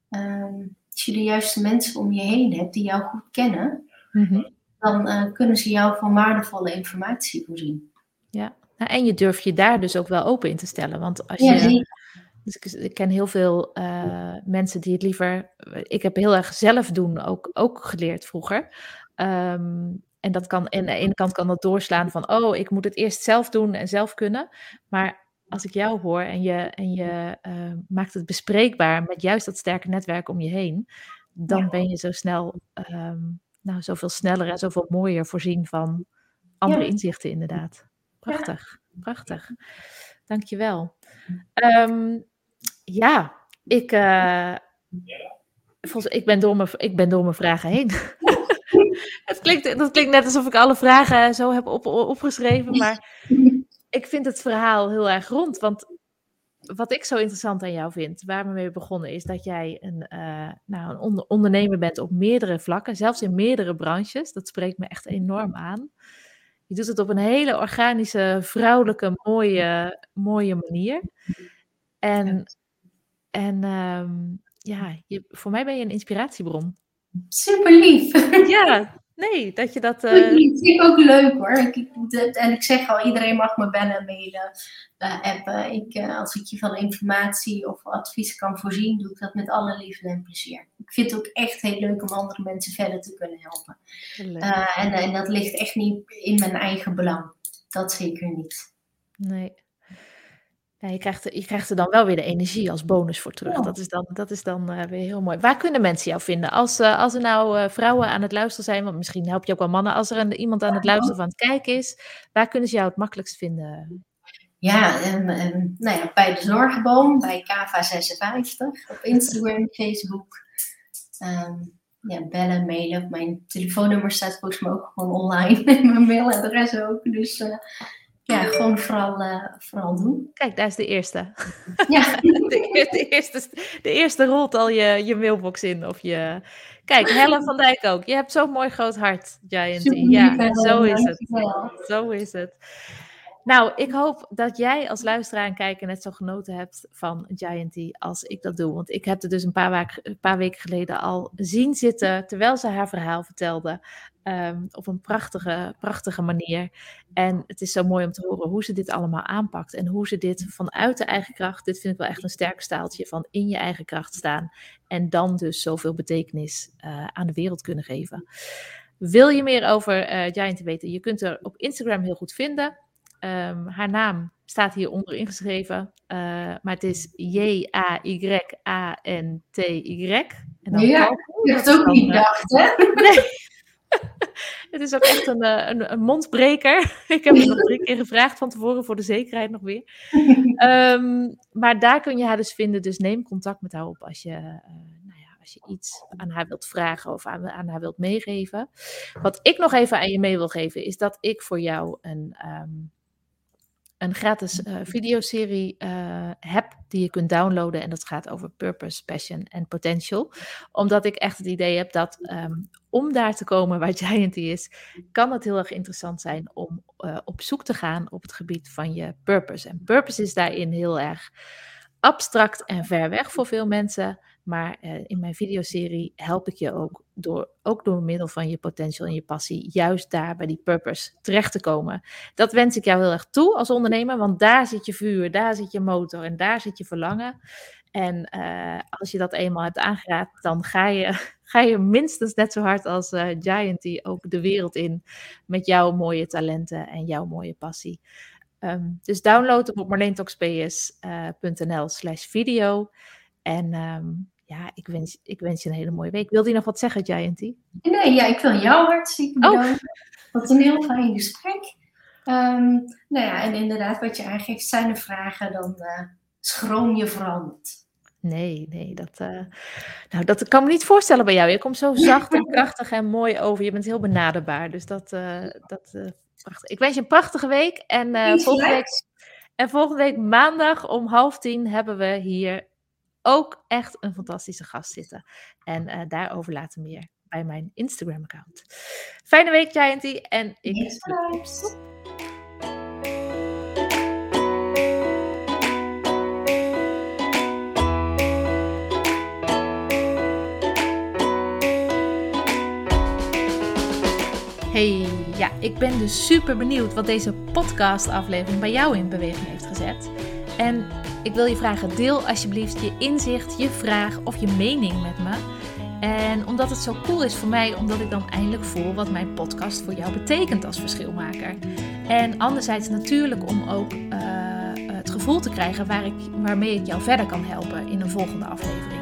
Ehm, als je de juiste mensen om je heen hebt die jou goed kennen, mm -hmm. dan kunnen ze jou van waardevolle informatie voorzien. Ja, nou, en je durft je daar dus ook wel open in te stellen. Want als je. Ja, dus ik, ik, ken heel veel uh, mensen die het liever. Ik heb heel erg zelf doen ook, ook geleerd vroeger. Um, en dat kan, en aan de ene kant kan dat doorslaan van, oh, ik moet het eerst zelf doen en zelf kunnen. Maar als ik jou hoor en je, en je uh, maakt het bespreekbaar met juist dat sterke netwerk om je heen, dan ben je zo snel, um, nou, zoveel sneller en zoveel mooier voorzien van andere ja. inzichten, inderdaad. Prachtig, ja. prachtig. Dankjewel. Um, ja, ik, uh, volgens, ik, ben door mijn, ik ben door mijn vragen heen. het klinkt, dat klinkt net alsof ik alle vragen zo heb op, opgeschreven, maar ik vind het verhaal heel erg rond. Want wat ik zo interessant aan jou vind, waar we mee begonnen, is dat jij een, uh, nou, een ondernemer bent op meerdere vlakken, zelfs in meerdere branches. Dat spreekt me echt enorm aan. Je doet het op een hele organische, vrouwelijke, mooie, mooie manier. En, en um, ja, je, voor mij ben je een inspiratiebron. Super lief. Ja, nee, dat je dat. Uh... Dat vind ik ook leuk hoor. Ik, ik, en ik zeg al, iedereen mag me bellen, mailen, uh, appen. Ik, uh, als ik je van informatie of advies kan voorzien, doe ik dat met alle liefde en plezier. Ik vind het ook echt heel leuk om andere mensen verder te kunnen helpen. en, en dat ligt echt niet in mijn eigen belang. Dat zeker niet. Nee. Ja, je, krijgt, er, je krijgt er dan wel weer de energie als bonus voor terug. Dat is dan, dat is dan uh, weer heel mooi. Waar kunnen mensen jou vinden? Als, uh, als er nou uh, vrouwen aan het luisteren zijn, want misschien help je ook wel mannen. Als er een, iemand aan het luisteren van het kijken is, waar kunnen ze jou het makkelijkst vinden? Ja, um, um, nou ja bij de Zorgboom, bij Kava56, op Instagram, Facebook. Um, ja, bellen, mailen. Mijn telefoonnummer staat volgens mij ook gewoon online. Mijn mailadres ook. Dus ja, gewoon vooral, uh, vooral doen. Kijk, daar is de eerste. Ja. de, de, eerste, de eerste rolt al je, je mailbox in. Of je... Kijk, Helen van Dijk ook. Je hebt zo'n mooi groot hart, Giant. Ja, zo is het. Zo is het. Nou, ik hoop dat jij als luisteraar en kijker net zo genoten hebt van Gianty als ik dat doe. Want ik heb het dus een paar, een paar weken geleden al zien zitten terwijl ze haar verhaal vertelde. Um, op een prachtige, prachtige manier. En het is zo mooi om te horen hoe ze dit allemaal aanpakt. En hoe ze dit vanuit de eigen kracht, dit vind ik wel echt een sterk staaltje van in je eigen kracht staan. En dan dus zoveel betekenis uh, aan de wereld kunnen geven. Wil je meer over uh, Giant weten? Je kunt er op Instagram heel goed vinden. Um, haar naam staat hieronder ingeschreven, uh, maar het is J-A-Y-A-N-T-Y. En dan ja, je hebt ook niet gedacht, hè? Nee. het is ook echt een, eh, een, een, mondbreker. Ik heb het nog drie keer gevraagd van tevoren voor de zekerheid nog weer. Um, maar daar kun je haar dus vinden. Dus neem contact met haar op als je, uh, nou ja, als je iets aan haar wilt vragen of aan, aan, haar wilt meegeven. Wat ik nog even aan je mee wil geven, is dat ik voor jou een. Um, een gratis uh, videoserie uh, heb die je kunt downloaden. En dat gaat over purpose, passion en potential. Omdat ik echt het idee heb dat um, om daar te komen waar Giant is, kan het heel erg interessant zijn om uh, op zoek te gaan op het gebied van je purpose. En purpose is daarin heel erg abstract en ver weg voor veel mensen. Maar uh, in mijn videoserie help ik je ook door, ook door middel van je potential en je passie, juist daar bij die purpose terecht te komen. Dat wens ik jou heel erg toe als ondernemer, want daar zit je vuur, daar zit je motor en daar zit je verlangen. En uh, als je dat eenmaal hebt aangeraakt, dan ga je, ga je minstens net zo hard als uh, Gianty ook de wereld in met jouw mooie talenten en jouw mooie passie. Um, dus download hem op marleentoxps.nl slash video. En um, ja, ik wens, ik wens je een hele mooie week. Wil je nog wat zeggen, Gianty? Nee, ja, ik wil jou hartstikke bedanken. Oh. Wat een heel fijn gesprek. Um, nou ja, en inderdaad, wat je aangeeft, zijn er vragen, dan uh, schroom je vooral niet. Nee, nee, dat, uh, nou, dat kan me niet voorstellen bij jou. Je komt zo zacht en krachtig en mooi over. Je bent heel benaderbaar. Dus dat, uh, dat prachtig. Ik wens je een prachtige week. En, volgende week, en volgende week maandag om half tien hebben we hier ook echt een fantastische gast zitten. En uh, daarover later meer bij mijn Instagram-account. Fijne week, Gianty. En ik. Yes, Hey, ja, ik ben dus super benieuwd wat deze podcast-aflevering bij jou in beweging heeft gezet. En ik wil je vragen, deel alsjeblieft je inzicht, je vraag of je mening met me. En omdat het zo cool is voor mij, omdat ik dan eindelijk voel wat mijn podcast voor jou betekent als verschilmaker. En anderzijds natuurlijk om ook uh, het gevoel te krijgen waar ik, waarmee ik jou verder kan helpen in een volgende aflevering.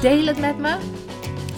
Deel het met me